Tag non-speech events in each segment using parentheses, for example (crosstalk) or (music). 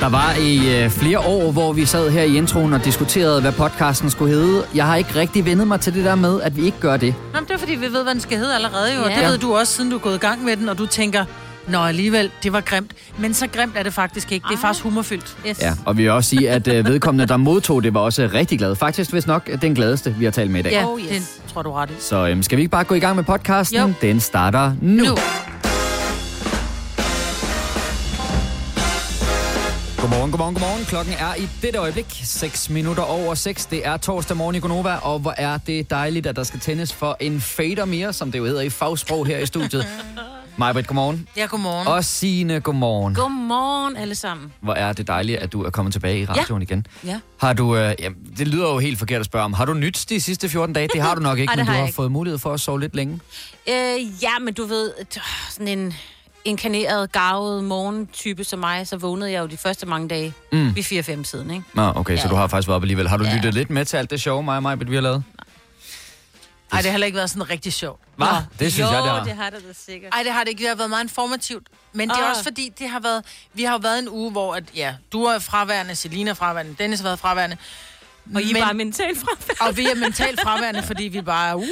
Der var i øh, flere år, hvor vi sad her i introen og diskuterede, hvad podcasten skulle hedde. Jeg har ikke rigtig vendet mig til det der med, at vi ikke gør det. Nå, men det er fordi, vi ved, hvad den skal hedde allerede jo. Ja. Og det ved du også, siden du er gået i gang med den, og du tænker, Nå, alligevel, det var grimt. Men så grimt er det faktisk ikke. Det er faktisk humorfyldt. Yes. Ja, og vi vil også sige, at øh, vedkommende, der modtog det, var også rigtig glad. Faktisk, hvis nok, den gladeste, vi har talt med i dag. Ja, Oh, yes. det tror du ret i. Så øhm, skal vi ikke bare gå i gang med podcasten? Jo. Den starter nu. Nu. Godmorgen, godmorgen, godmorgen. Klokken er i dette øjeblik 6 minutter over 6. Det er torsdag morgen i Gonova, og hvor er det dejligt, at der skal tændes for en fader mere, som det jo hedder i fagsprog her i studiet. (laughs) Majbrit, godmorgen. Ja, godmorgen. Og Signe, godmorgen. Godmorgen alle sammen. Hvor er det dejligt, at du er kommet tilbage i radioen igen. Ja. Har du, øh, ja, det lyder jo helt forkert at spørge om, har du nyt de sidste 14 dage? Det har du nok (laughs) ikke, Ej, men du har jeg har ikke. fået mulighed for at sove lidt længe. Øh, ja, men du ved, sådan en inkarneret, garvet morgentype som mig, så vågnede jeg jo de første mange dage Mm. ved 4-5 siden, ikke? Nå, okay, ja. så du har faktisk været op alligevel. Har du Ja. lyttet lidt med til alt det sjove, mig og mig, vi har lavet? Ej, det har heller ikke været sådan rigtig sjovt. Hvad? Nå. Det synes jo, jeg, det har. det har det da sikkert. Ej, det har det ikke. Det har været meget informativt. Men det er Ah. også fordi, det har været, vi har jo været en uge, hvor at, ja, du er fraværende, Selina er fraværende, Dennis har været fraværende. Og I er bare mentalt fra Og vi er mentalt fraværende, fordi vi bare... Uh,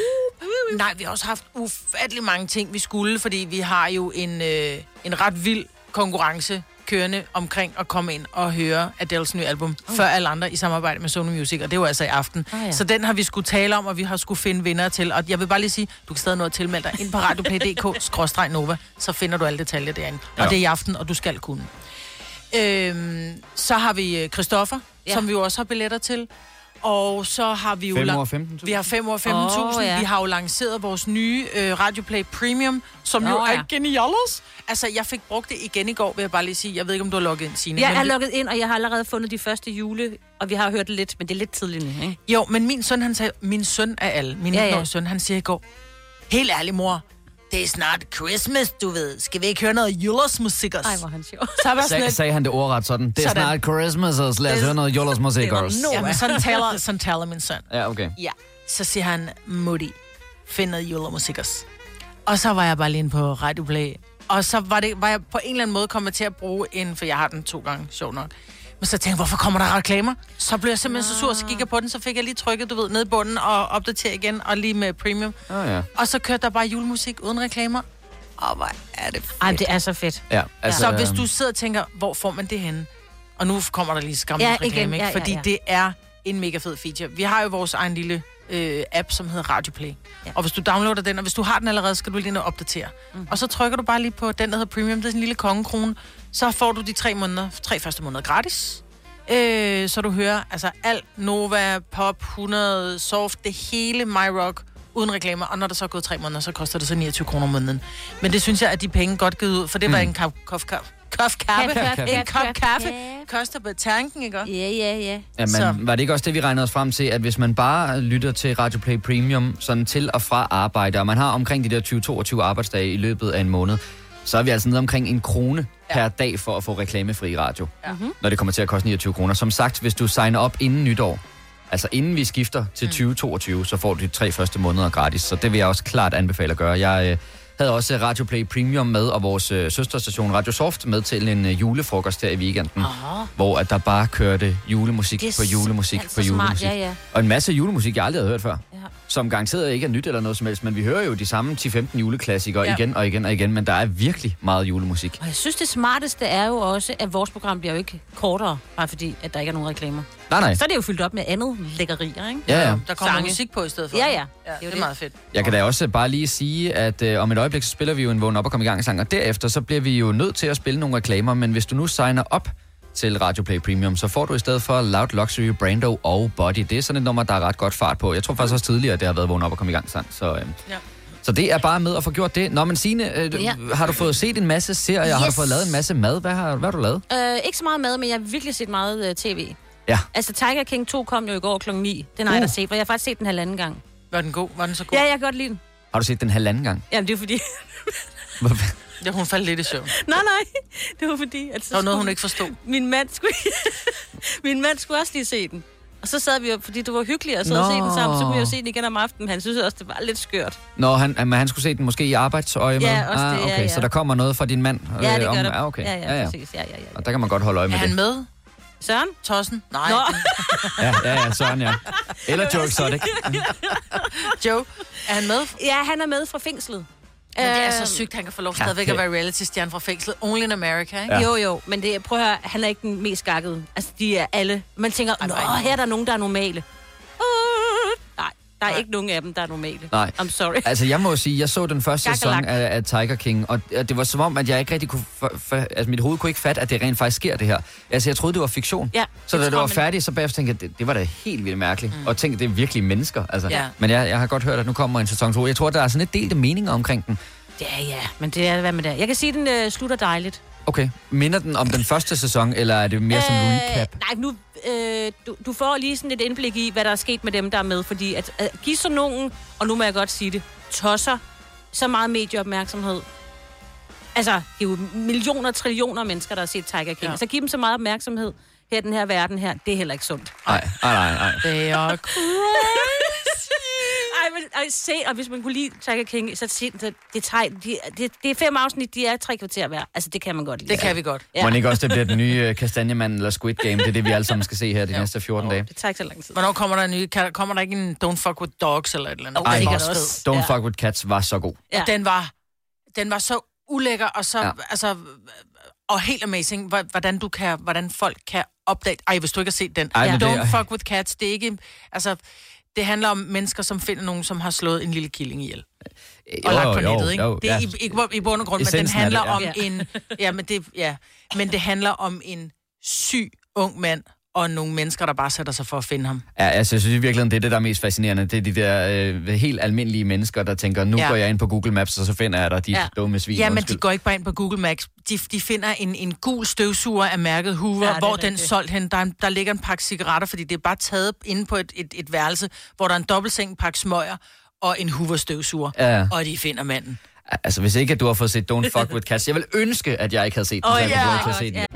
nej, vi har også haft ufattelig mange ting, vi skulle, fordi vi har jo en, øh, en ret vild konkurrence kørende omkring at komme ind og høre Adele's nye album, oh. før alle andre i samarbejde med Sony Music, og det var altså i aften. Ah, ja. Så den har vi skulle tale om, og vi har skulle finde vinder til. Og jeg vil bare lige sige, du kan stadig nå at tilmelde dig ind på radioplay.dk-nova, så finder du alle detaljer derinde. Og Ja. det er i aften, og du skal kunne. Øhm, så har vi øh, Christoffer, ja. Som vi jo også har billetter til. Og så har vi jo... 5 lang- år 15.000? vi har 5 år 15.000. Oh, ja. Vi har jo lanceret vores nye øh, Radioplay Premium, som Nå, jo er ja. genialos. Altså, jeg fik brugt det igen i går, vil jeg bare lige sige. Jeg ved ikke, om du har logget ind, Signe. Jeg men er lukket ind, og jeg har allerede fundet de første jule, og vi har hørt lidt, men det er lidt tidligt nu, ikke? Jo, men min søn, han sagde, min søn er alle. Min Ja, 19 ja. søn, han siger i går, helt ærlig mor, det er snart Christmas, du ved. Skal vi ikke høre noget julemusik også? Ej, hvor er han sjov. Så jeg bare sådan Sag, lidt, sagde han det ordret sådan. Det er Sådan. snart Christmas, og lad os høre noget Jollers musik det var også. nu. ja, men sådan taler, (laughs) sådan taler min søn. Ja, okay. Ja, så siger han, Mutti, find noget julemusik også. Og så var jeg bare lige inde på Radio Play. Og så var, det, var jeg på en eller anden måde kommet til at bruge en, for jeg har den to gange, sjov nok. Men så tænkte jeg, hvorfor kommer der reklamer? Så blev jeg simpelthen så sur, så gik jeg på den, så fik jeg lige trykket, du ved, ned i bunden og opdatere igen, og lige med premium. Oh, ja. Og så kørte der bare julemusik uden reklamer. Og hvor er det fedt. Ej, det er så fedt. ja Altså, så hvis øhm, du sidder og tænker, hvor får man det henne? Og nu kommer der lige skam Ja, reklame, igen. ikke? Ja, ja, Fordi ja. det er en mega fed feature. Vi har jo vores egen lille øh, app, som hedder Radioplay. Ja. Ja. Og hvis du downloader den, og hvis du har den allerede, skal du lige nå at opdatere. Mm. Og så trykker du bare lige på den, der hedder Premium. Det er sådan en lille kongekrone. Så får du de tre, måneder, tre første måneder gratis. Øh, så du hører altså alt Nova, Pop, 100, Soft, det hele My Rock uden reklamer. Og når der så er gået tre måneder, så koster det så 29 kroner om måneden. Men det synes jeg, at de penge godt givet ud, for det var en kop, kop, kop, kop kaffe. Kaffe, En kop kaffe, koster på tanken, ikke? også? Ja, ja, ja. Ja, Så- var det ikke også det, vi regnede os frem til, at hvis man bare lytter til Radio Play Premium sådan til og fra arbejde, og man har omkring de der 20-22 arbejdsdage i løbet af en måned, så er vi altså nede omkring en krone ja. per dag for at få reklamefri radio, Ja. ja. når det kommer til at koste 29 kroner. Som sagt, hvis du signer op inden nytår, altså inden vi skifter til 2022, så får du de tre første måneder gratis, så det vil jeg også klart anbefale at gøre. Jeg øh, havde også Radio Play Premium med, og vores øh, søsterstation Radio Soft med til en øh, julefrokost her i weekenden, Åh, hvor at der bare kørte julemusik på julemusik på så julemusik. Smart, ja, ja. Og en masse julemusik, jeg aldrig havde hørt før. Ja. Som garanteret ikke er nyt eller noget som helst, men vi hører jo de samme 10-15 juleklassikere Ja. igen og igen og igen, men der er virkelig meget julemusik. Og jeg synes, det smarteste er jo også, at vores program bliver jo ikke kortere, bare fordi, at der ikke er nogen reklamer. Nej, nej. Så er det jo fyldt op med andet lækkerier, ikke? Ja, ja. Der kommer Sange. musik på i stedet for. Ja, ja. ja Det er det, er meget fedt. Jeg kan da også bare lige sige, at øh, om et øjeblik, så spiller vi jo en vågen op og komme i gang sang, og derefter så bliver vi jo nødt til at spille nogle reklamer, men hvis du nu signer op til Radio Play Premium, så får du i stedet for Loud Luxury, Brando og Body. Det er sådan et nummer, der er ret godt fart på. Jeg tror faktisk også tidligere, at det har været vågen op og komme i gang sang, så... Øh, Ja. Så det er bare med at få gjort det. Nå, men Signe, øh, Ja. har du fået set en masse serier? Yes. Har du fået lavet en masse mad? Hvad har, hvad har du lavet? Øh, ikke så meget mad, men jeg har virkelig set meget uh, tv. Ja. Altså, Tiger King 2 kom jo i går kl. 9. Den har jeg da set, for jeg har faktisk set den halvanden gang. Var den god? Var den så god? Ja, jeg kan godt lide den. Har du set den halvanden gang? Jamen, det er fordi... (laughs) Ja, hun faldt lidt i søvn. nej, nej. Det var fordi... At så Der var noget, hun ikke forstod. Min mand skulle... (laughs) Min mand skulle også lige se den. Og så sad vi jo, fordi du var hyggelig og sad og Nå. se den sammen, så kunne vi jo se den igen om aftenen. Han synes også, det var lidt skørt. Når han, men han skulle se den måske i arbejdsøje med? Ja, også det, ah, ja, okay, ja. Så der kommer noget fra din mand? Ja, det øh, gør om, der. Ah, okay. Ja, ja, præcis. Ja, ja, ja. Og der kan man godt holde øje Er med han det. med? Søren? Tossen? Nej. Nå, (laughs) Ja, ja, ja, sådan ja. (laughs) Eller Joe Exotic. Joe, er han med? ja, han er med fra fængslet. Men det er så Øhm, sygt, han kan få lov Ja, stadigvæk at være reality-stjerne fra fængslet. Only in America, ikke? Ja. Jo, jo, men det, prøv at høre, han er ikke den mest skakkede. Altså, de er alle... Man tænker, nå, er her er der nogen, der er normale. Der er Nej. ikke nogen af dem, der er normale. Nej. I'm sorry. Altså, jeg må sige, jeg så den første sæson af, af Tiger King, og det var som om, at jeg ikke rigtig kunne... For, for, altså, mit hoved kunne ikke fatte, at det rent faktisk sker, det her. Altså, jeg troede, det var fiktion. Ja, så da det var færdigt, så bagefter tænkte jeg, det, det var da helt vildt mærkeligt. Mm. Og tænkte, det er virkelig mennesker. Altså. Ja. Men jeg, jeg har godt hørt, at nu kommer en sæson 2. Jeg tror, der er sådan lidt delte meninger omkring den. Ja, ja, men det er, hvad med det. Jeg kan sige, at den øh, slutter dejligt. Okay, minder den om den første sæson, eller er det mere som Øh, recap? Nej, nu, øh, du, du får lige sådan et indblik i, hvad der er sket med dem, der er med. Fordi at, at give sådan nogen, og nu må jeg godt sige det, tosser så meget medieopmærksomhed. Altså, det er jo millioner, trillioner mennesker, der har set Tiger King. Ja. Så give dem så meget opmærksomhed her den her verden her, det er heller ikke sundt. Nej, nej, nej. Det er men ej, se, og hvis man kunne lide Tiger King, så se, så det, tager, de, det, det er fem afsnit, de er tre kvarter hver. Altså, det kan man godt lide. Det kan vi godt. Ja. Ja. Må ikke også, det bliver den nye uh, kastanjemand eller Squid Game? Det er det, vi alle sammen skal se her de næste 14 dage. Det tager ikke så lang tid. Hvornår kommer der en ny? Kan, kommer der ikke en Don't Fuck With Dogs eller et eller andet? Det også også. Don't Ja. Fuck With Cats var så god. Ja. Den var, den var så ulækker, og så, Ja. ja. altså, og helt amazing, hvor- hvordan, du kan, hvordan folk kan opdage... Ej, hvis du ikke har set den. Ej, det Don't er- fuck with cats, det er ikke... Altså, det handler om mennesker, som finder nogen, som har slået en lille killing ihjel. Og lagt på nettet, ikke? det er ja. i, i, i bund og grund, men den Essensen handler det, om ja. en... Ja, men det, ja, men det handler om en syg ung mand, og nogle mennesker, der bare sætter sig for at finde ham. Ja, altså, jeg synes i virkeligheden, det er det, der er mest fascinerende. Det er de der øh, helt almindelige mennesker, der tænker, nu ja. Går jeg ind på Google Maps, og så finder jeg dig, de ja. Dumme svin. Ja, men de undskyld. går ikke bare ind på Google Maps. De, de finder en, en gul støvsuger af mærket Hoover, Ja, hvor den rigtigt. solgt hen. Der, er der ligger en pakke cigaretter, fordi det er bare taget inde på et, et, et værelse, hvor der er en dobbeltseng, en pakke smøger og en Hoover støvsuger. Ja. Og de finder manden. Altså, hvis ikke at du har fået set Don't Fuck With Cats, jeg vil ønske, at jeg ikke havde set den, Åh, så jeg ja, kunne få lov til at godt, se den. ja.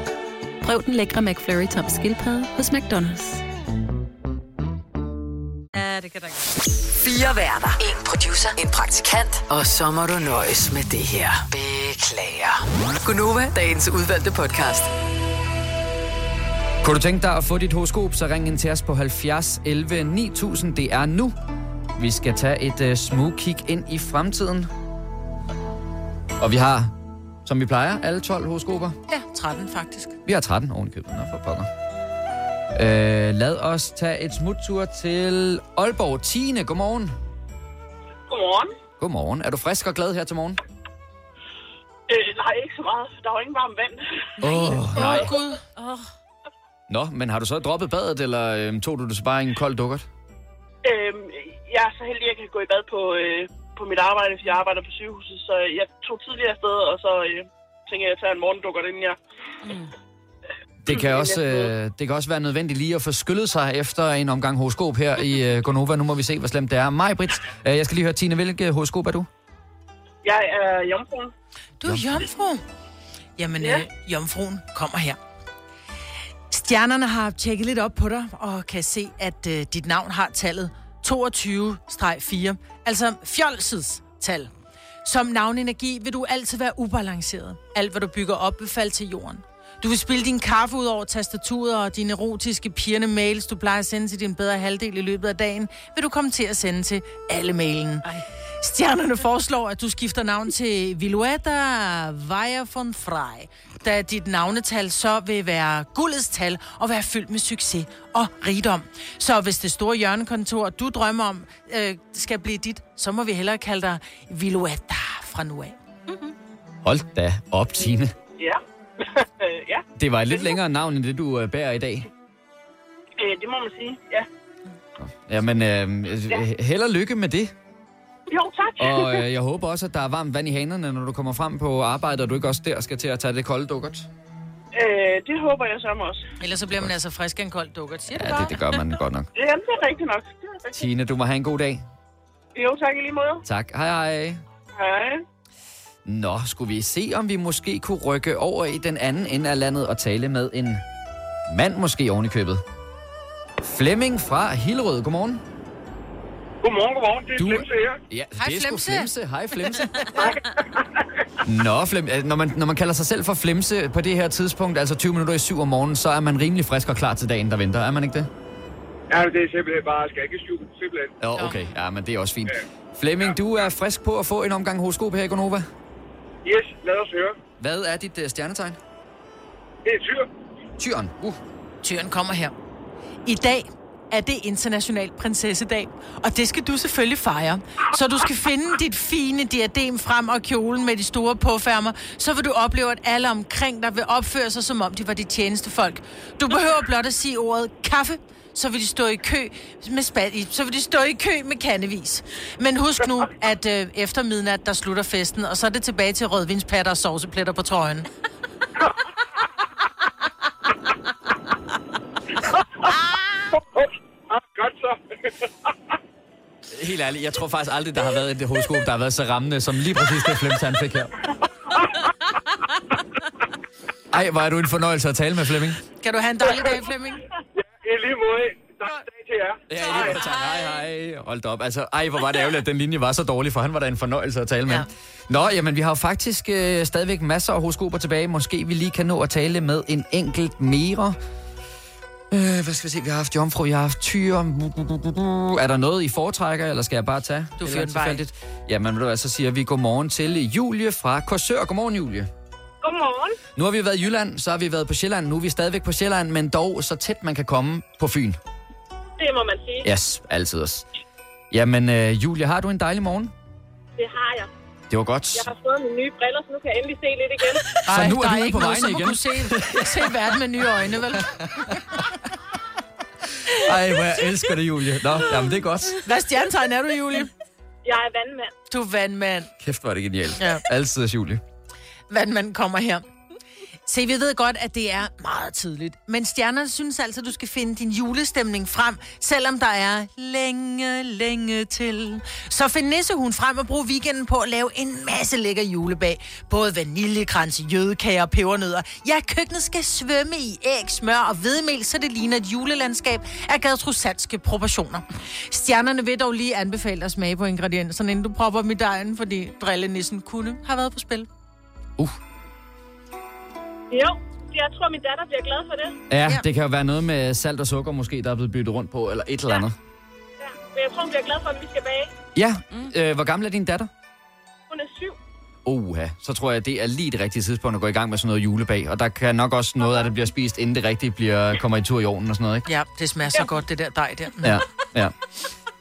Prøv den lækre McFlurry tom skildpadde hos McDonald's. Ja, det kan der ikke. Fire værter. En producer. En praktikant. Og så må du nøjes med det her. Beklager. Gunova, dagens udvalgte podcast. Kunne du tænke dig at få dit horoskop, så ring ind til os på 70 11 9000. Det er nu. Vi skal tage et uh, smooth kig ind i fremtiden. Og vi har, som vi plejer, alle 12 horoskoper. Ja, 13 faktisk. Vi har 13 oven i købet, nå, for pokker. Øh, lad os tage et smuttur til Aalborg. Tine, godmorgen. Godmorgen. Godmorgen. Er du frisk og glad her til morgen? Øh, nej, ikke så meget. Der var ingen varmt vand. Åh, oh, nej. Åh, Gud. Nå, men har du så droppet badet, eller øhm, tog du det så bare i en kold dukkert? Øhm, jeg er så heldig, at jeg kan gå i bad på, øh, på mit arbejde, fordi jeg arbejder på sygehuset. Så jeg tog tidligere afsted, og så øh, tænker jeg, at jeg tager en morgendukkert, inden jeg... Det kan, Mm, også, øh, det kan også være nødvendigt lige at få skyllet sig efter en omgang horoskop her i øh, Gonova. Nu må vi se, hvor slemt det er. Maj Britt, øh, jeg skal lige høre, Tine, hvilke horoskop er du? Jeg er jomfruen. Du er jomfru. Jamen, Ja. øh, jomfruen kommer her. Stjernerne har tjekket lidt op på dig, og kan se, at øh, dit navn har tallet 22-4, altså fjolsets tal. Som navnenergi vil du altid være ubalanceret. Alt, hvad du bygger op, vil falde til jorden. Du vil spille din kaffe ud over tastaturet og dine erotiske pigerne mails, du plejer at sende til din bedre halvdel i løbet af dagen, vil du komme til at sende til alle mailen. Stjernerne foreslår, at du skifter navn til Vilueta Weyer von Frey, da dit navnetal så vil være guldets tal og være fyldt med succes og rigdom. Så hvis det store hjørnekontor, du drømmer om, øh, skal blive dit, så må vi hellere kalde dig Vilueta fra nu af. Hold da op, Tine. Ja. (laughs) ja, Det var et lidt længere navn, end det du øh, bærer i dag. øh, det må man sige. Ja. Jamen, øh, held og lykke med det. Jo, tak. Og øh, jeg håber også, at der er varmt vand i hanerne, når du kommer frem på arbejde, og du ikke også der skal til at tage det kolde dukkert. øh, det håber jeg så også. Ellers så bliver man altså frisk af en kold dukkert. Siger du Ja, det, det gør man godt nok. Jamen, det er rigtigt nok. Det er rigtigt. Tine, du må have en god dag. Jo, tak i lige måde. Tak. Hej hej. Hej. Nå, skulle vi se, om vi måske kunne rykke over i den anden ende af landet og tale med en mand måske oven i købet. Flemming fra Hillerød, godmorgen. Godmorgen, godmorgen. Det er Du- Flemse her. Ja, Hej, det er sgu Flemse. Flemse. Hej Flemse. (laughs) Nå, Flem, øh, når, man, når man kalder sig selv for Flemse på det her tidspunkt, altså 20 minutter i syv om morgenen, så er man rimelig frisk og klar til dagen, der venter. Er man ikke det? Ja, det er simpelthen bare skæggeskjul. Simpelthen. Ja, okay. Ja, men det er også fint. Flemming, du er frisk på at få en omgang horoskop her i Gonova. Yes, lad os høre. Hvad er dit uh, stjernetegn? Det er tyr. Tyren. Uh. Tyren kommer her. I dag er det international prinsessedag, og det skal du selvfølgelig fejre. Så du skal finde dit fine diadem frem og kjolen med de store påfærmer, så vil du opleve, at alle omkring dig vil opføre sig, som om de var dit tjenestefolk. Du behøver blot at sige ordet kaffe, så vil de stå i kø med spad, så vil de stå i kø med kandevis. Men husk nu, at øh, efter midnat, der slutter festen, og så er det tilbage til rødvinspatter og sovsepletter på trøjen. Ah, (laughs) godt (laughs) så. Helt ærligt, jeg tror faktisk aldrig, der har været et horoskop, der har været så rammende, som lige præcis det Flemse, han fik her. (laughs) Ej, er du en fornøjelse at tale med, Flemming. Kan du have en dejlig dag, Flemming? I lige måde. Dejlig dag til jer. Ja, lige måde. Hej, hej. Hold da op. Altså, ej, hvor var det ærgerligt, at den linje var så dårlig, for han var da en fornøjelse at tale med. Ja. Nå, jamen, vi har jo faktisk øh, stadigvæk masser af horoskoper tilbage. Måske vi lige kan nå at tale med en enkelt mere. Øh, hvad skal vi se? Vi har haft jomfru, vi har haft tyre. Er der noget, I foretrækker, eller skal jeg bare tage? Du fyrer den tilfældigt? Jamen, du så siger vi godmorgen til Julie fra Korsør. Godmorgen, Julie. Godmorgen. Nu har vi været i Jylland, så har vi været på Sjælland. Nu er vi stadigvæk på Sjælland, men dog så tæt man kan komme på Fyn. Det må man sige. Yes, altid også. Jamen, øh, Julie, har du en dejlig morgen? Det har jeg. Det var godt. Jeg har fået mine nye briller, så nu kan jeg endelig se lidt igen. (laughs) Så nu er der du ude ikke på må igen. se, se verden med nye øjne, vel? (laughs) Ej, hvor jeg elsker det, Julie. Nå, jamen det er godt. Hvad stjernetegn er du, Julie? Jeg er vandmand. Du er vandmand. Kæft, hvor er det genialt. Ja. Altid, Julie. Vandmanden kommer her. Se, vi ved godt, at det er meget tidligt. Men stjernerne synes altså, at du skal finde din julestemning frem, selvom der er længe, længe til. Så find nissehuen frem og brug weekenden på at lave en masse lækker julebag. Både vaniljekrans, jødekager og pebernødder. Ja, køkkenet skal svømme i æg, smør og hvedemel, så det ligner et julelandskab af gadtrusatske proportioner. Stjernerne vil dog lige anbefale at smage på ingredienserne, inden du propper dem i dejen, fordi drillenissen kunne have været på spil. Uh. Jo, jeg tror, min datter bliver glad for det. Ja, ja, det kan jo være noget med salt og sukker måske, der er blevet byttet rundt på, eller et eller andet. Ja. Men jeg tror, hun bliver glad for, at vi skal bage. Ja, mm. øh, hvor gammel er din datter? Hun er syv. Oha, så tror jeg, det er lige det rigtige tidspunkt at gå i gang med sådan noget julebag. Og der kan nok også noget af det bliver spist, inden det rigtige bliver, kommer i tur i ovnen og sådan noget, ikke? Ja, det smager så godt, det der dej der. Ja, ja.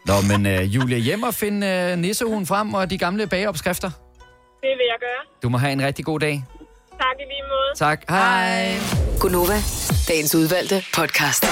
Nå, men uh, Julia, hjem og find uh, nissehuen frem og de gamle bageopskrifter. Det vil jeg gøre. Du må have en rigtig god dag. Tak i lige måde. Tak. Hej. Gunova, dagens udvalgte podcast.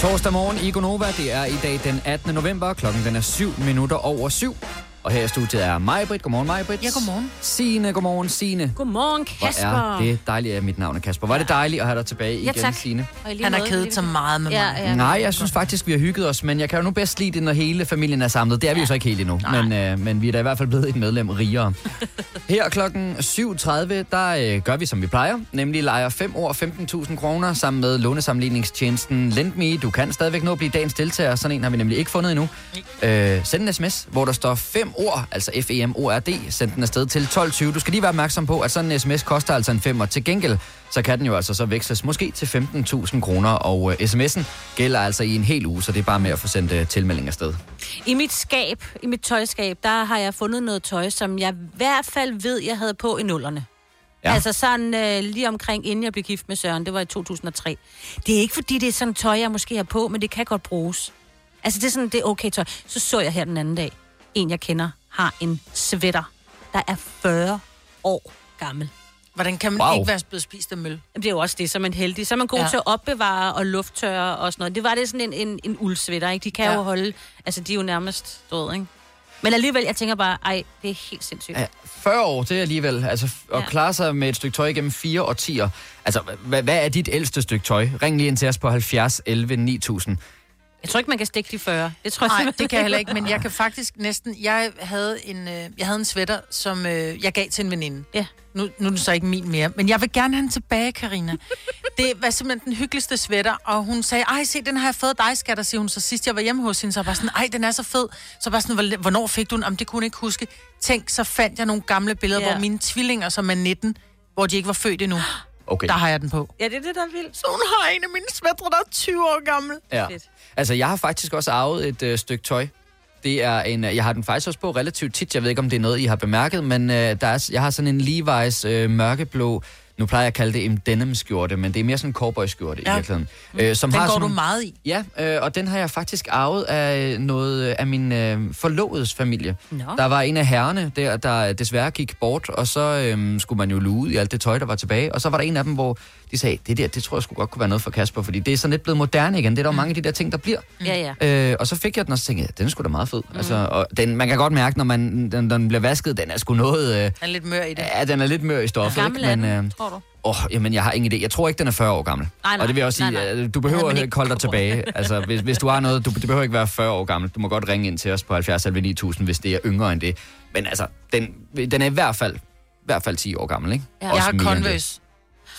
Torsdag morgen i Gonova. Det er i dag den 18. november. Klokken den er 7 minutter over 7. Og her i studiet er Majbrit. Godmorgen, Majbrit. Ja, godmorgen. Signe, godmorgen, Signe. Godmorgen, Kasper. Hvor er det dejligt, at mit navn er Kasper. Var det dejligt at have dig tilbage Ja, igen, tak. Signe? Han har kedet sig meget med mig. Ja, ja. Nej, jeg synes faktisk, vi har hygget os, men jeg kan jo nu bedst lide det, når hele familien er samlet. Det er vi jo så ikke helt endnu, men, øh, men vi er da i hvert fald blevet et medlem rigere. (laughs) Her klokken 7.30, der øh, gør vi, som vi plejer, nemlig leger 5 år 15.000 kroner sammen med lånesamligningstjenesten LendMe. Du kan stadigvæk nå at blive dagens deltager, sådan en har vi nemlig ikke fundet endnu. Øh, send en sms, hvor der står 5 ord, altså F-E-M-O-R-D, send den afsted til 12.20. Du skal lige være opmærksom på, at sådan en sms koster altså en 5, og til gengæld, så kan den jo altså så veksles måske til 15.000 kroner, og øh, sms'en gælder altså i en hel uge, så det er bare med at få sendt øh, tilmelding afsted. I mit skab, i mit tøjskab, der har jeg fundet noget tøj, som jeg i hvert fald ved, jeg havde på i nullerne. Ja. Altså sådan øh, lige omkring, inden jeg blev gift med Søren, det var i 2003. Det er ikke fordi, det er sådan tøj, jeg måske har på, men det kan godt bruges. Altså det er sådan, det er okay tøj. Så så jeg her den anden dag, en jeg kender har en sweater, der er 40 år gammel. Hvordan kan man Wow. ikke være blevet spist af møl? Jamen, det er jo også det, så er man heldig. Så er man god ja. Til at opbevare og lufttørre og sådan noget. Det var det sådan en, en, en uldsvætter, ikke? De kan ja. Jo holde... Altså, de er jo nærmest døde, ikke? Men alligevel, jeg tænker bare, ej, det er helt sindssygt. Ja, 40 år, det er alligevel. Altså, at Ja. klare sig med et stykke tøj gennem fire årtier. Altså, hvad, hvad er dit ældste stykke tøj? Ring lige ind til os på 70 11 9000. Jeg tror ikke, man kan stikke de 40. Det tror jeg Nej, det kan jeg heller ikke, men jeg kan faktisk næsten... Jeg havde en, øh, jeg havde en sweater, som øh, jeg gav til en veninde. Ja. Nu, nu er den så ikke min mere, men jeg vil gerne have den tilbage, Karina. Det var simpelthen den hyggeligste sweater, og hun sagde, ej, se, den har jeg fået dig, skatter, siger hun. Så sidst jeg var hjemme hos hende, så var jeg sådan, ej, den er så fed. Så var jeg sådan, "Hvor- hvornår fik du den? Om det kunne hun ikke huske. Tænk, så fandt jeg nogle gamle billeder, ja. hvor mine tvillinger, som er 19, hvor de ikke var født endnu, Okay. der har jeg den på. Ja, det er det, der er vildt. Så hun har en af mine sweatre, der er 20 år gammel. Ja. Altså, jeg har faktisk også arvet et øh, stykke tøj. Det er en, øh, jeg har den faktisk også på relativt tit. Jeg ved ikke, om det er noget, I har bemærket, men øh, der er, jeg har sådan en Levi's øh, mørkeblå, nu plejer jeg at kalde det en denim-skjorte, men det er mere sådan en cowboy-skjorte ja. i virkeligheden. Øh, som Den har går sådan, du meget i. Ja, øh, og den har jeg faktisk arvet af noget af min øh, forlovedes familie. Nå. Der var en af herrerne der, der desværre gik bort, og så øh, skulle man jo luge ud i alt det tøj, der var tilbage. Og så var der en af dem, hvor de sagde, det der, det tror jeg skulle godt kunne være noget for Kasper, fordi det er sådan lidt blevet moderne igen. Det er der jo mange af de der ting, der bliver. Ja, ja. Øh, og så fik jeg den, og så tænkte jeg, den er sgu da meget fed. Mm. Altså, og den, man kan godt mærke, når man, den, den bliver vasket, den er sgu noget... Øh, Den er lidt mør i det. ja, den er lidt mør i stoffet, Hvor gammel ikke? Men, øh, tror du? Åh, oh, jamen, jeg har ingen idé. Jeg tror ikke, den er 40 år gammel. Nej, nej. og det vil jeg også sige, Nej, nej. øh, du behøver ikke kolde dig tilbage. (laughs) altså, hvis, hvis du har noget, du, det behøver ikke være 40 år gammel. Du må godt ringe ind til os på 70 11 9000, hvis det er yngre end det. Men altså, den, den er i hvert fald, i hvert fald 10 år gammel, ikke? Ja. Jeg har. Converse,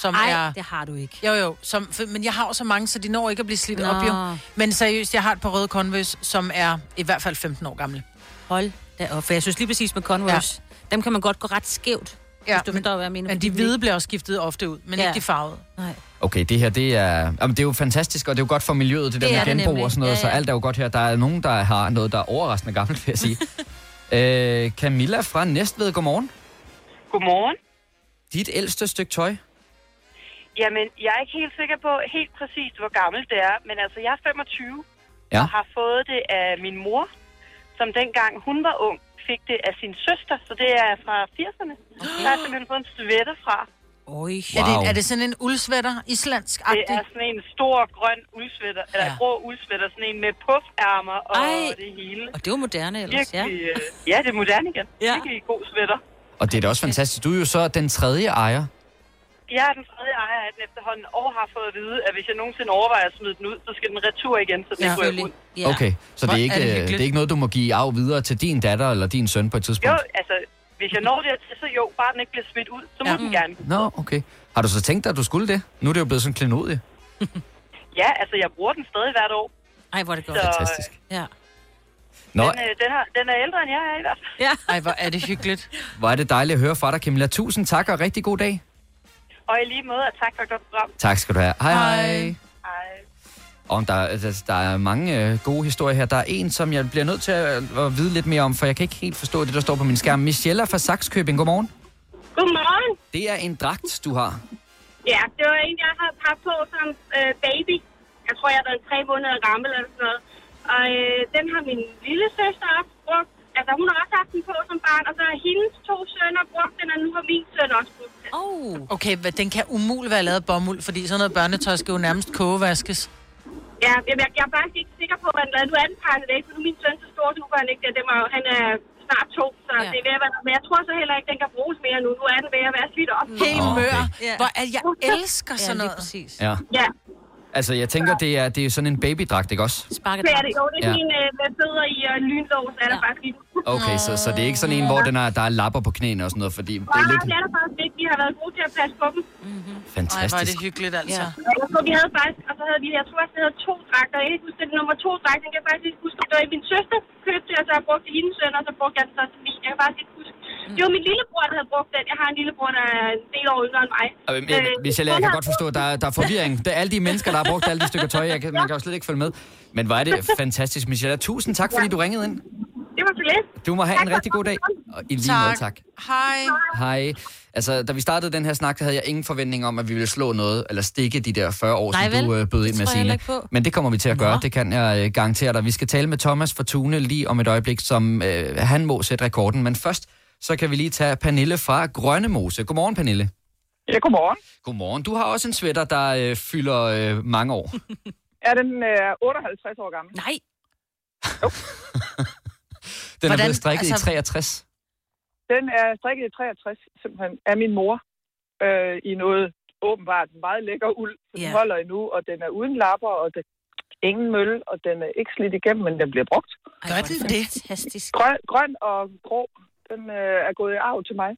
som Ej, er... det har du ikke. Jo, jo, som, for, men jeg har jo så mange, så de når ikke at blive slidt Nå. op, jo. Men seriøst, jeg har et par røde Converse, som er i hvert fald 15 år gamle. Hold da op. For jeg synes lige præcis med Converse, ja. dem kan man godt gå ret skævt. Ja, hvis du men, forstår, hvad jeg mener. men de hvide bliver også skiftet ofte ud, men Ja. ikke de farvede. Nej. Okay, det her, det er, jamen, det er jo fantastisk, og det er jo godt for miljøet, det, Det der er med genbrug nemlig. og sådan noget, Ja, så ja. alt er jo godt her. Der er nogen, der har noget, der er overraskende gammelt, vil jeg sige. (laughs) øh, Camilla fra Næstved, godmorgen. Godmorgen. Dit ældste stykke tøj? Jamen, jeg er ikke helt sikker på helt præcist, hvor gammelt det er, men altså, jeg er 25 Ja. og har fået det af min mor, som dengang hun var ung, fik det af sin søster, så det er fra 80'erne. Okay. Der har simpelthen fået en sweater fra. Oj. Wow. Er, det, er det sådan en uldsvætter, islandsk Det er sådan en stor grøn uldsvætter, eller Ja. grå uldsvætter, sådan en med puffærmer og Ej. det hele. Og det var moderne ellers, ja. Virkelig, øh, ja, det er moderne igen. Ja. Virkelig god sweater. Og det er da også fantastisk. Du er jo så den tredje ejer. Jeg er den tredje ejer af den efterhånden, og har fået at vide, at hvis jeg nogensinde overvejer at smide den ud, så skal den retur igen, så den Ja, selvfølgelig. ud. Ja. Okay, så det er, er ikke, det det, hyggeligt. det er ikke noget, du må give arv videre til din datter eller din søn på et tidspunkt? Jo, altså, hvis jeg når det så jo, bare den ikke bliver smidt ud, så må Ja. ja. den gerne. Nå, okay. Har du så tænkt dig, at du skulle det? Nu er det jo blevet sådan klenodie. (laughs) Ja, altså, jeg bruger den stadig hvert år. Ej, hvor er det godt. Så Fantastisk. Ja. Nå, den, øh, den, har, den er ældre, end jeg er i hvert fald. Ja. Ej, hvor er det hyggeligt. hvor er det dejligt at høre fra dig, Camilla. Tusind tak og rigtig god dag. Og i lige måde, og tak for et godt program. Tak skal du have. Hej hej. Hej. Hej. Og der, altså, der er mange øh, gode historier her. Der er en, som jeg bliver nødt til at, at vide lidt mere om, for jeg kan ikke helt forstå det, der står på min skærm. Michelle fra Saxkøbing, godmorgen. Godmorgen. Det er en dragt, du har. Ja, det var en, jeg havde haft på som øh, baby. Jeg tror, jeg har været tre måneder gammel eller sådan noget. Og øh, den har min lille søster også brugt. Altså, hun har også haft den på som barn, og så har hendes to sønner brugt den, og nu har min søn også brugt. Oh. Okay, hvad- den kan umuligt være lavet af bomuld, fordi sådan noget børnetøj skal jo nærmest kogevaskes. Ja, jeg, jeg, jeg er faktisk ikke sikker på, hvad den lavede. Nu er den pakket væk, for nu er min søn så stor, nu han ikke det. var, han er snart to, så Ja. ja. det er ved at være, men jeg tror så heller ikke, den kan bruges mere nu. Nu er den ved at være slidt op. Helt mør. okay. Ja. Hvor jeg elsker Ja, sådan lige noget. præcis. Ja. Ja, Altså, jeg tænker, det er, det er sådan en babydragt, ikke også? Sparket det er det. Jo, det er Ja. en øh, med fødder i og en lynlås, er der Ja. faktisk. Okay, så, så det er ikke sådan en, hvor den er, der er lapper på knæene og sådan noget, fordi det er lidt... det er der faktisk ikke. Vi har været gode til at passe på dem. Ej, hvor er fantastisk. det hyggeligt, altså. Ja. Jeg tror, vi havde faktisk, og så havde vi, jeg tror det havde to dragter. Jeg kan ikke huske, det er nummer to dragt. Den kan jeg faktisk ikke huske, det var min søster købte og så har brugt til hendes søn, og så brugte jeg den så til min. Jeg kan faktisk ikke. Det var min lillebror, der havde brugt den. Jeg har en lillebror, der er en del år yngre end mig. Og, øh, Michelle, jeg kan godt forstå, at der, er- der er forvirring. Det er alle de mennesker, der har brugt alle de stykker tøj. Jeg kan, man kan jo slet ikke følge med. Men hvor er det fantastisk, Michelle. Tusind tak, fordi du ringede ind. Det var så lidt. Du må have Tak en rigtig god dag. Og i lige måde, tak. Hej. Hej. Altså, da vi startede den her snak, der havde jeg ingen forventning om, at vi ville slå noget, eller stikke de der 40 år, Nej, som vel? du øh, bød ind med, Signe. Men det kommer vi til at gøre, Nå. det kan jeg øh, garantere dig. Vi skal tale med Thomas Fortune lige om et øjeblik, som øh, han må sætte rekorden. Men først, så kan vi lige tage Pernille fra Grønnemose. Godmorgen, Pernille. Ja, godmorgen. Godmorgen. Du har også en sweater, der øh, fylder øh, mange år. (laughs) Ja, den er 58 år gammel. Nej. (laughs) Den Hvordan- er blevet strikket altså- i 63. Den er strikket i 63, simpelthen, af min mor. Øh, I noget åbenbart meget lækker uld. Så den Ja. holder endnu, og den er uden lapper, og det ingen møl, og den er ikke slidt igennem, men den bliver brugt. Gør den det? Fantastisk. Grøn, grøn og grå, den øh, er gået i arv til mig.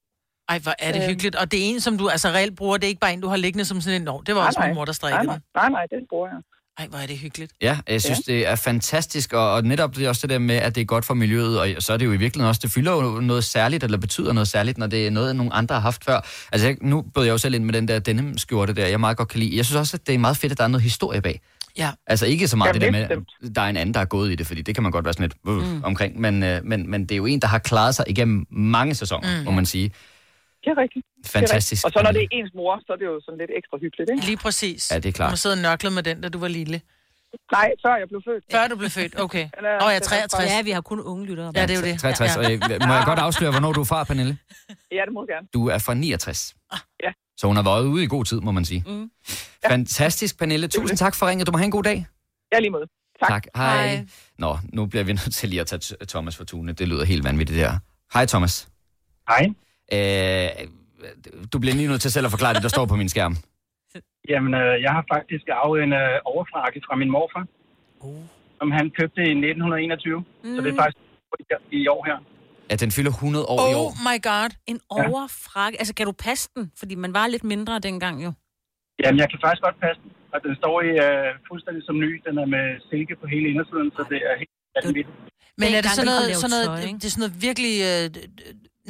Ej, hvor er det Øhm. hyggeligt. Og det er en, som du altså reelt bruger. Det er ikke bare en, du har liggende som sådan en... Nå, det var også Nej, min nej. mor, der strikkede nej, den. nej, nej, den bruger jeg. Ej, hvor er det hyggeligt. Ja, jeg synes, ja. det er fantastisk, og, og netop det er også det der med, at det er godt for miljøet, og så er det jo i virkeligheden også, det fylder jo noget særligt, eller betyder noget særligt, når det er noget, nogle andre har haft før. Altså, jeg, nu bød jeg jo selv ind med den der denim skjorte der, jeg meget godt kan lide. Jeg synes også, at det er meget fedt, at der er noget historie bag. Ja. Altså ikke så meget Jamen, det der med, at der er en anden, der er gået i det, fordi det kan man godt være sådan lidt øh, Mm. omkring, men, øh, men, men det er jo en, der har klaret sig igennem mange sæsoner, Mm. må man sige. Det er rigtigt. Det er Fantastisk. rigtigt. Og så når det er ens mor, så er det jo sådan lidt ekstra hyggeligt, ikke? Lige præcis. Ja, det er klart. Du sidder og nørklet med den, da du var lille. Nej, før jeg blev født. Før du blev født, okay. (laughs) Åh, jeg er den er 63. Ja, vi har kun unge lyttere. Ja, det er jo det. 63, og, øh, må jeg godt afsløre, hvornår du er fra, Pernille? Ja, det må du gerne. Du er fra 69. Ja. Så hun har været ude i god tid, må man sige. Mm. Fantastisk, Pernille. Tusind tak for ringet. Du må have en god dag. Ja, lige måde. Tak. tak. Hej. Nå, nu bliver vi (laughs) nødt til lige at tage Thomas for tune. Det lyder helt vanvittigt der. Hej, Thomas. Hej. Øh, du bliver lige nødt til selv at forklare det, der står på min skærm. (laughs) Jamen, øh, jeg har faktisk arvet en øh, overfrakke fra min morfar, oh. som han købte i 1921. Mm. Så det er faktisk i, i år her. At den fylder 100 år i Oh år. my god. En overfrakke. Altså, kan du passe den? Fordi man var lidt mindre dengang jo. Jamen, jeg kan faktisk godt passe den. Og den står i øh, fuldstændig som ny. Den er med silke på hele indersiden, så det er helt vanvittigt. Men er det sådan noget, sådan noget, tøj, det er sådan noget virkelig, øh,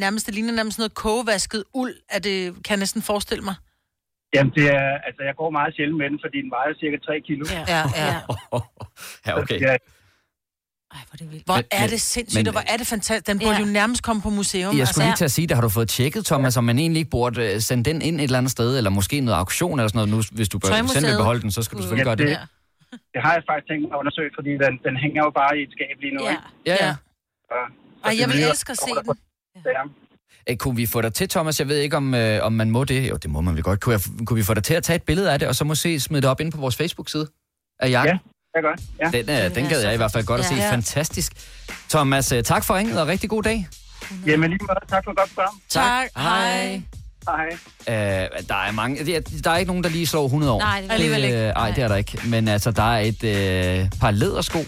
nærmest, det ligner nærmest sådan noget kogevasket uld, at det kan jeg næsten forestille mig. Jamen, det er, altså, jeg går meget sjældent med den, fordi den vejer cirka 3 kilo. Ja, ja. ja. (laughs) Ja, okay. Ja, Hvor Men- er men- det sindssygt, men- og hvor er det fantastisk. Den burde Ja. jo nærmest komme på museum. Jeg skulle lige til at sige det. Har du fået tjekket, Thomas, om man egentlig ikke burde øh, sende den ind et eller andet sted, eller måske noget auktion eller sådan noget. Nu, hvis du bør, selv vil beholde den, så skal du selvfølgelig gøre det. det, det har jeg faktisk tænkt mig at undersøge, fordi den, den hænger jo bare i et skab lige nu. Ja. Ikke? Ja, ja. Så, Ej, så jeg det vil elske at se den. Ja. Øh, Kunne vi få dig til, Thomas? Jeg ved ikke, om, øh, om man må det. Jo, det må man vel godt. Kunne, jeg, kunne vi få dig til at tage et billede af det, og så måske smide det op ind på vores Facebook-side af jakken? Ja, jeg gør. Ja. Den, øh, den gad jeg i hvert fald godt at se. Ja. Fantastisk. Thomas, øh, tak for ringet, og rigtig god dag. Jamen lige måde, tak for godt program. Tak. Hej. Hej. Øh, der er mange. Der, er ikke nogen, der lige slår 100 år. Nej, det er alligevel ikke. Øh, nej, det er der ikke. Men altså, der er et øh, par lædersko,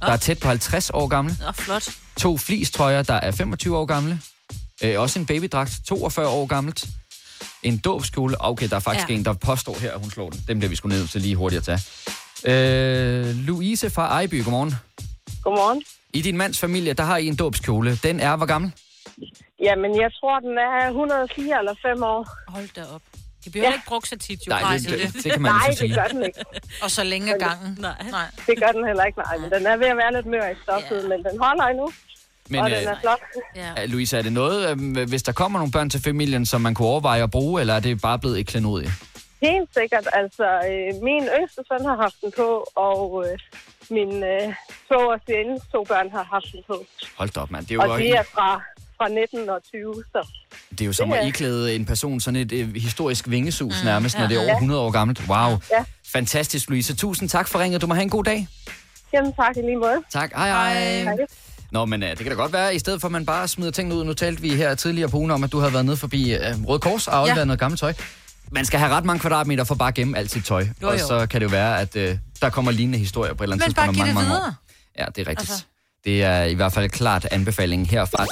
der er tæt på 50 år gamle. Åh, flot. To flistrøjer, der er 25 år gamle. Øh, også en babydragt, 42 år gammelt. En dåbskjole. Okay, der er faktisk ja. en, der påstår her, at hun slår den. Dem bliver vi sgu ned til lige hurtigt at tage. Øh, Louise fra Ejby, godmorgen. Godmorgen. I din mands familie, der har I en dåbskjole. Den er hvor gammel? Jamen, jeg tror, den er 104 eller 5 år. Hold da op. De bliver ja. ikke brugt så tit, jo. Nej, det- det- det kan man Nej, så sige. det gør den ikke. (laughs) Og så længe ad gangen. Nej. Nej. Det gør den heller ikke, nej. Men den er ved at være lidt mør i stoffet, men den holder endnu. Men, og øh, den er flot. Ja. Øh, Louise, er det noget, øh, hvis der kommer nogle børn til familien, som man kunne overveje at bruge, eller er det bare blevet et klenodie? Helt sikkert. Altså, øh, min yngste søn har haft den på, og øh, min øh, svogers seneste to børn har haft den på. Hold da op, mand. Det er jo, Og de er fra, fra 19 og 20, så... det er jo som det at iklæde en person sådan et øh, historisk vingesus mm, nærmest, når det er over Ja. 100 år gammelt. Wow. Ja. Fantastisk, Louise. Tusind tak for ringet. Du må have en god dag. Jamen tak i lige måde. Tak. Hej, hej. Hej. Nå, men uh, det kan da godt være, i stedet for at man bare smider tingene ud. Nu talte vi her tidligere på ugen om, at du havde været nede forbi uh, Røde Kors og afleveret Ja. noget gammelt tøj. Man skal have ret mange kvadratmeter for bare at gemme alt sit tøj. Jo, Og jo. så kan det jo være, at uh, der kommer lignende historier på et eller andet Men bare tidspunkt om det mange, mange videre. år. Ja, det er rigtigt. Altså. Det er i hvert fald klart anbefalingen herfra.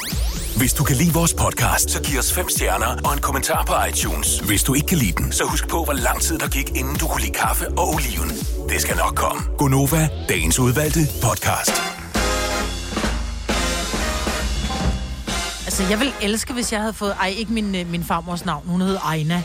Hvis du kan lide vores podcast, så giv os fem stjerner og en kommentar på iTunes. Hvis du ikke kan lide den, så husk på, hvor lang tid der gik, inden du kunne lide kaffe og oliven. Det skal nok komme. Gonova, dagens udvalgte podcast. Altså, jeg vil elske, hvis jeg havde fået... Ej, ikke min, øh, min farmors navn. Hun hed Ejna.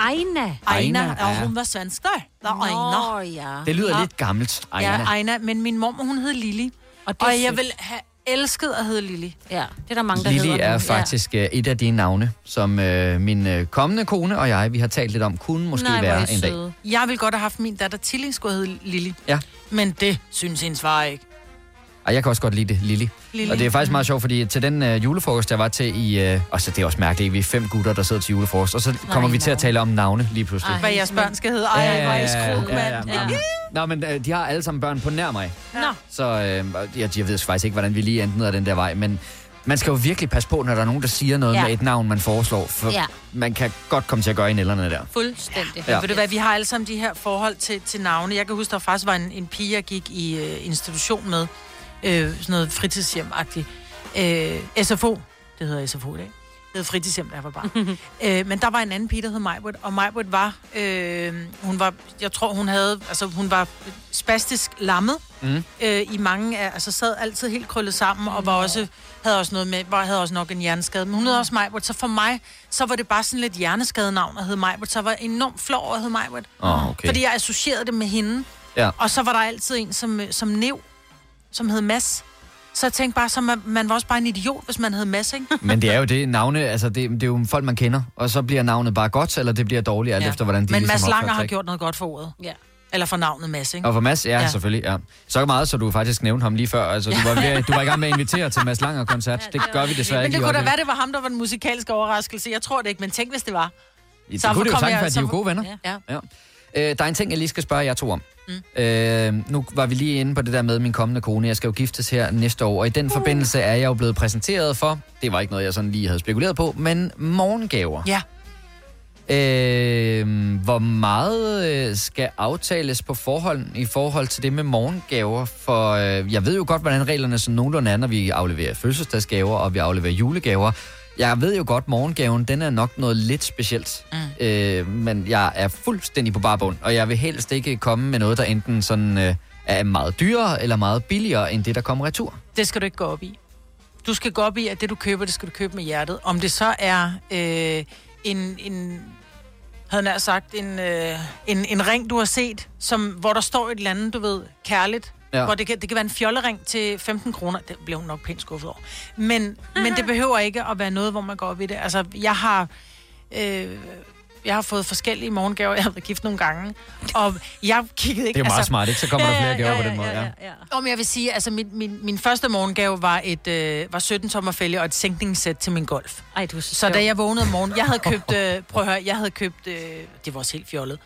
Ejna, Ejna, og ja. hun var svensk der. Der er Ejna. ja. Det lyder Ja. lidt gammelt, Ejna. Ja, Ejna, men min mor, hun hed Lili. Og, Og, det er og jeg vil have elsket at hedde Lili. Ja, det er der mange, der Lili hedder er nu. faktisk ja. et af de navne, som øh, min øh, kommende kone og jeg, vi har talt lidt om, kunne måske Nej, er være en dag. Jeg ville godt have haft min datter Tilling skulle hedde Lili. Ja. Men det synes hendes far ikke. Og jeg kan også godt lide det, Lili. Lili. Og det er faktisk meget sjovt, fordi til den øh, julefrokost, jeg var til i... Øh, og så det er også mærkeligt, vi er fem gutter, der sidder til julefrokost, og så kommer vi til at tale om navne lige pludselig. Hvad jeres børn skal hedde. Ej, er I skruk, mand. ja. Nå, men øh, de har alle sammen børn på nær mig. Nå. Så øh, jeg, jeg ved faktisk ikke, hvordan vi lige endte ned ad den der vej, men man skal jo virkelig passe på, når der er nogen, der siger noget Ja. ja. med et navn, man foreslår, for Ja. ja. man kan godt komme til at gøre i nælderne der. Fuldstændig. Ja. Ja. Ved du hvad, vi har alle sammen de her forhold til, til navne. Jeg kan huske, der faktisk var en, en pige, jeg gik i øh, institution med. Øh, sådan noget fritidshjem-agtigt. Øh, SFO, det hedder SFO i dag. Det hedder fritidshjem, da jeg var barn. (laughs) øh, men der var en anden pige, der hed Majbert, og Majbert var, øh, hun var, jeg tror, hun havde, altså hun var spastisk lammet, Mm. øh, i mange af, altså sad altid helt krøllet sammen, og var også, havde også noget med, var, havde også nok en hjerneskade, men hun hed også Majbert, så for mig, så var det bare sådan lidt hjerneskadenavn at hedde Majbert, så jeg var enormt flov over at hedde Majbert. Åh, okay. Fordi jeg associerede det med hende. Ja. Og så var der altid en som, som Nev, som hed Mads. Så jeg tænkte bare, så man, man var også bare en idiot, hvis man hed Mads, ikke? (laughs) Men det er jo det, navne, altså det, det er jo folk, man kender, og så bliver navnet bare godt, eller det bliver dårligt, alt ja. efter, hvordan de Men ligesom Mads Langer har gjort noget godt for ordet. Ja. Eller for navnet Mads, ikke? Og for Mads, ja, Ja. ja, selvfølgelig, ja. Så meget, så du faktisk nævnte ham lige før. Altså, du, var ved, du var i gang med at invitere til Mads Langer-koncert. Det gør vi desværre Men ikke det lige kunne da være, det var ham, der var den musikalske overraskelse. Jeg tror det ikke, men tænk, hvis det var. Det Så kunne det jo sagtens være, at de er jo gode venner. Ja. Ja. Øh, der er en ting, jeg lige skal spørge jer to om. Mm. Øh, nu var vi lige inde på det der med min kommende kone. Jeg skal jo giftes her næste år, og i den forbindelse er jeg jo blevet præsenteret for, det var ikke noget, jeg sådan lige havde spekuleret på, men morgengaver. Ja. Øh, hvor meget øh, skal aftales på forhånd i forhold til det med morgengaver? For øh, jeg ved jo godt, hvordan reglerne sådan nogenlunde er, når vi afleverer fødselsdagsgaver og vi afleverer julegaver. Jeg ved jo godt, morgengaven, den er nok noget lidt specielt. Mm. Øh, men jeg er fuldstændig på barbund, og jeg vil helst ikke komme med noget, der enten sådan øh, er meget dyrere eller meget billigere end det, der kommer retur. Det skal du ikke gå op i. Du skal gå op i, at det, du køber, det skal du købe med hjertet. Om det så er øh, en, en havde nær sagt, en, øh, en, en ring, du har set, som, hvor der står et eller andet, du ved, kærligt. Ja. Ja. Hvor det kan, det kan være en fjollering til 15 kroner. Det bliver hun nok pænt skuffet over. Men, men det behøver ikke at være noget, hvor man går op i det. Altså, jeg har... Øh, jeg har fået forskellige morgengaver. Jeg har været gift nogle gange. Og jeg kiggede ikke... Det er meget smart, ikke? Så kommer der flere gaver på den måde, ja. Om jeg vil sige, altså min, min, min første morgengave var et øh, var 17 tommer fælge og et sænkningssæt til min golf. Ej, du er så Så da jeg vågnede om morgenen, jeg havde købt, øh, prøv at høre, jeg havde købt, øh, det var også helt fjollet.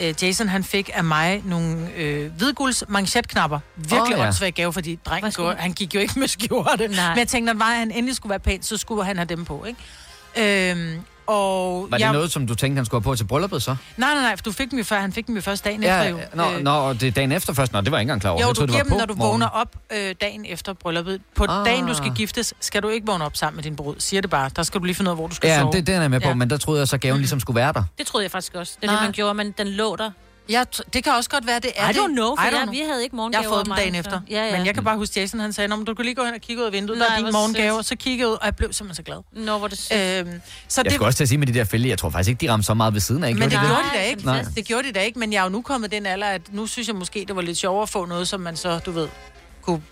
Øh, Jason han fik af mig nogle øh, hvidgulds manchetknapper. Virkelig oh, ja. åndssvage gave, fordi drengen går, han gik jo ikke med skjorte. Nej. Men jeg tænkte, når han endelig skulle være pæn, så skulle han have dem på, ikke? Øhm, og Var det jeg, noget, som du tænkte, han skulle have på til brylluppet så? Nej, nej, nej, for du fik dem jo før, han fik dem jo først dagen efter jo. Nå, Øh, nå, og det er dagen efter først. Nå, det var jeg ikke engang klar over. Jo, jeg du troede, giver det var dem, på når du morgenen. vågner op øh, dagen efter brylluppet. På Ah. dagen, du skal giftes, skal du ikke vågne op sammen med din brud. Siger det bare. Der skal du lige finde ud af, hvor du skal Ja, sove. det, det er jeg med på, Ja. men der troede jeg så, gaven (clears throat) ligesom skulle være der. Det troede jeg faktisk også. Det er Nej. det, man gjorde, men den lå der. Ja, det kan også godt være, det er I det. don't know, for I jeg- don't know. vi havde ikke Jeg morgengaver har fået dem mig, dagen så- efter. Ja, ja. Men jeg kan bare huske, Jason han sagde, "Nå, men du kan lige gå hen og kigge ud af vinduet, der Nej, er din hvor morgengave. sødt. Så kiggede jeg ud, og jeg blev simpelthen så glad. Nå, hvor det sødt. Øhm, så Jeg det, skulle også til at sige med de der fælge, jeg tror faktisk ikke, de ramte så meget ved siden af. men det gjorde de gjorde de da ikke. Nej. Det gjorde de da ikke, men jeg er jo nu kommet den alder, at nu synes jeg måske, det var lidt sjovere at få noget, som man så, du ved, kunne...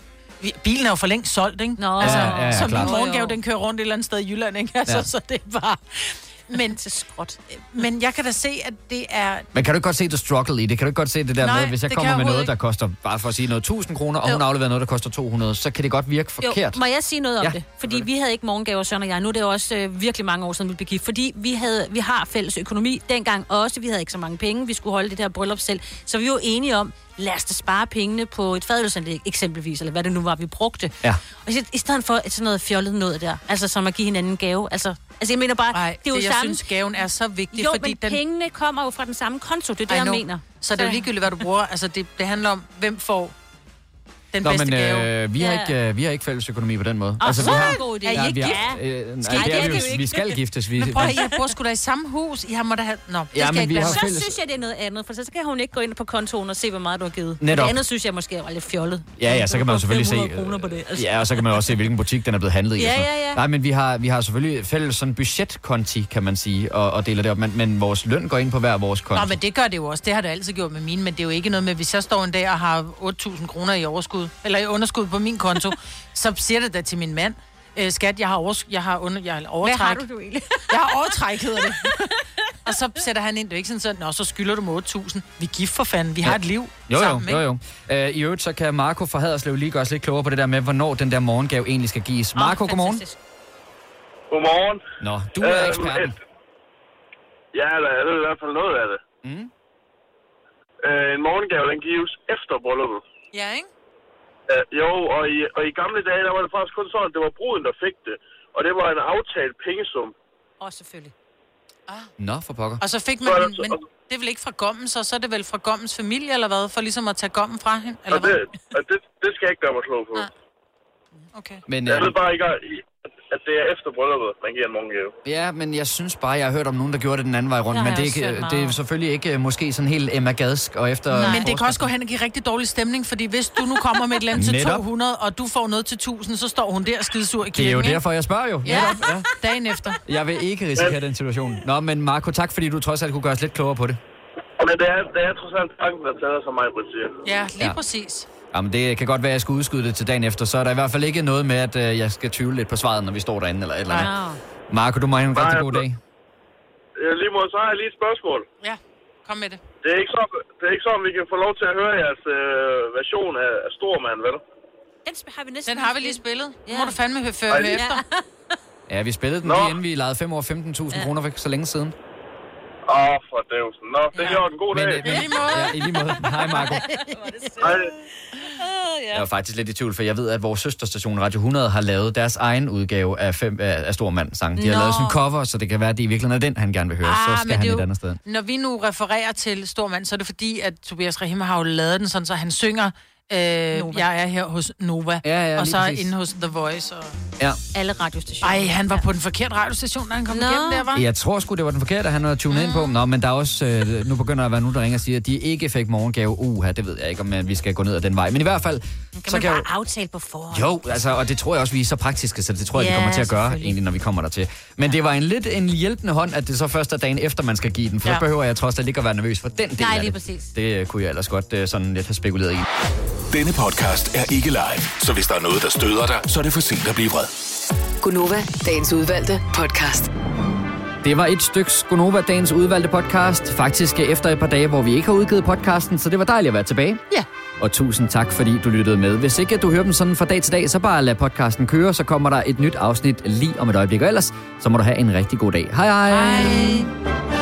Bilen er jo for længst solgt, ikke? Nå. altså, Ja, ja, ja, så min morgengave, den kører rundt et eller andet sted i Jylland, ikke? Altså, Ja. så det er bare... Men, til skråt. men jeg kan da se, at det er... Men kan du ikke godt se the struggle i det? Kan du ikke godt se det der Nej, med, hvis jeg det kommer kan med jeg noget, der koster, bare for at sige noget, 1000 kroner, og Jo. hun afleverer noget, der koster 200, så kan det godt virke forkert. Jo, må jeg sige noget om Ja, det? Fordi vi havde ikke morgengaver, Søren og jeg. Nu er det jo også øh, virkelig mange år siden, vi blev gift. Fordi vi, havde, vi har fælles økonomi dengang også. Vi havde ikke så mange penge. Vi skulle holde det der bryllup selv. Så vi var enige om, lad os da spare pengene på et fadelsanlæg eksempelvis, eller hvad det nu var, vi brugte. Ja. Og i, i stedet for et sådan noget fjollet noget der, altså som at give hinanden en gave. Altså, altså jeg mener bare, Nej, det er jo det, jeg samme. synes, gaven er så vigtig, jo, fordi men den... pengene kommer jo fra den samme konto, det er det, jeg mener. Så det er jo ligegyldigt, hvad du bruger. Altså, det, det handler om, hvem får den Nå, bedste men gave. øh, vi, har Ja. ikke, øh, vi har ikke fælles økonomi på den måde. Åh, så vi er har, en god idé. Er I ja, ikke vi gift? har, øh, nej, Skal I det er vi, er jo- vi skal giftes. Vi, Men prøv at høre, jeg bor sgu da i samme hus. I har må da have... Nå, det Ja, skal ikke. Så fælles- synes jeg, det er noget andet, for så kan hun ikke gå ind på kontoen og se, hvor meget du har givet. Netop. Det andet synes jeg måske var lidt fjollet. Ja, ja, så kan man jo Du selvfølgelig se... 500 kroner på det. Altså. Ja, og så kan man også se, hvilken butik den er blevet handlet i. og Ja, ja, ja. Nej, men vi har, vi har selvfølgelig fælles sådan budgetkonti, kan man sige, og, og deler det op. Men, men vores løn går ind på hver vores konto. Nå, men det gør det jo også. Det har det altid gjort med mine, men det er jo ikke noget med, hvis jeg står en dag og har 8.000 kroner i overskud, eller i underskud på min konto, (laughs) så siger det da til min mand, øh, skat, jeg har, overs- jeg har, under, jeg har overtræk. Hvad har du, du egentlig? (laughs) Jeg har overtræk, hedder det. (laughs) Og så sætter han ind, det er ikke sådan, så, Nå, så skylder du mig 8.000. Vi er gift for fanden, vi har et liv Jo, jo, sammen, jo, ikke? jo. Uh, I øvrigt, så kan Marco fra Haderslev lige gøre os lidt klogere på det der med, hvornår den der morgengave egentlig skal gives. Marco, oh, godmorgen. Godmorgen. Nå, du er Øhm, eksperten. et- Ja, eller det er i hvert fald noget af det. Mm. Øh, en morgengave, den gives efter brylluppet. Ja, ikke? Øh, jo, og i, og i gamle dage, der var det faktisk kun sådan, at det var bruden, der fik det. Og det var en aftalt pengesum. Åh, oh, selvfølgelig. Nå, for pokker. Og så fik man den, men det er vel ikke fra gommen, så, så er det vel fra gommens familie, eller hvad? For ligesom at tage gommen fra hende, eller Og det, hvad? og det, det skal jeg ikke gøre mig klog på. Okay. Men, Jeg øh, ved bare ikke, at det er efter brylluppet, man giver en morgengave. Ja, men jeg synes bare, jeg har hørt om nogen, der gjorde det den anden vej rundt. Det har Men det er, ikke, det er selvfølgelig ikke øh, måske sådan helt Emma Gadsk og efter... Men det kan også gå hen og give rigtig dårlig stemning, fordi hvis du nu kommer med et land til Netop. 200, og du får noget til 1000, så står hun der skidesur i kirken, Det er jo ikke? derfor, jeg spørger jo. Ja, Netop, ja. dagen efter. Jeg vil ikke risikere den situation. Nå, men Marco, tak fordi du trods alt kunne gøre os lidt klogere på det. Men det er, det er trods alt tanken, der tæller, som mig, siger. Ja, lige Ja. ja. præcis. Jamen, det kan godt være, at jeg skal udskyde det til dagen efter, så er der i hvert fald ikke noget med, at øh, jeg skal tvivle lidt på svaret, når vi står derinde eller et eller andet. Marco, du må have en rigtig god dag. Ja, lige måde, så har jeg lige et spørgsmål. Ja, kom med det. Det er ikke så, det er ikke sådan, vi kan få lov til at høre jeres øh, version af, af Stormand, vel? Den har vi næsten Den har vi lige spillet. Nu må du fandme høre, høre lige- efter. Ja, vi spillede den lige inden vi lejede 5 år 15.000 kroner for så længe siden. Åh, oh, for dævsen. Nå, det er ja. en god dag. Men, øh, men, ja, i lige måde. Hej, Marco. Hej. Jeg var faktisk lidt i tvivl, for jeg ved, at vores søsterstation Radio 100 har lavet deres egen udgave af, fem, af, Stormand sang. De har Nå. lavet sådan en cover, så det kan være, at det i virkeligheden er den, han gerne vil høre. Ah, så skal han er et jo- andet sted. Når vi nu refererer til Stormand, så er det fordi, at Tobias Rahim har jo lavet den sådan, så han synger, øh, jeg er her hos Nova, Ja, ja, og så er inde hos The Voice. Og... Ja. Alle radiostationer. Ej, han var på den forkerte radiostation, da han kom Nå. igennem der, var. Jeg tror sgu, det var den forkerte, han var tunet ind på. Nå, men der er også, øh, nu begynder der at være nogen, der ringer og siger, at de ikke fik morgengave. Uha, det ved jeg ikke, om øh, vi skal gå ned ad den vej. Men i hvert fald, Kan så man kan bare jo... aftale på forhånd? Jo, altså, og det tror jeg også, vi er så praktiske, så det tror jeg, Ja, vi kommer til at gøre, egentlig, når vi kommer der til. Men det var en lidt en hjælpende hånd, at det så først er dagen efter, man skal give den, for ja. Ja. så behøver jeg trods alt ikke at være nervøs for den del Nej, lige det. præcis. Det kunne jeg ellers godt øh, sådan lidt have spekuleret i. Denne podcast er ikke live, så hvis der er noget, der støder dig, så er det for sent at blive vred. Gunova, dagens udvalgte podcast. Det var et stykke Skonova, dagens udvalgte podcast. Faktisk efter et par dage, hvor vi ikke har udgivet podcasten, så det var dejligt at være tilbage. Ja. Og tusind tak, fordi du lyttede med. Hvis ikke du hører dem sådan fra dag til dag, så bare lad podcasten køre, så kommer der et nyt afsnit lige om et øjeblik. Og ellers, så må du have en rigtig god dag. Hej hej! hej.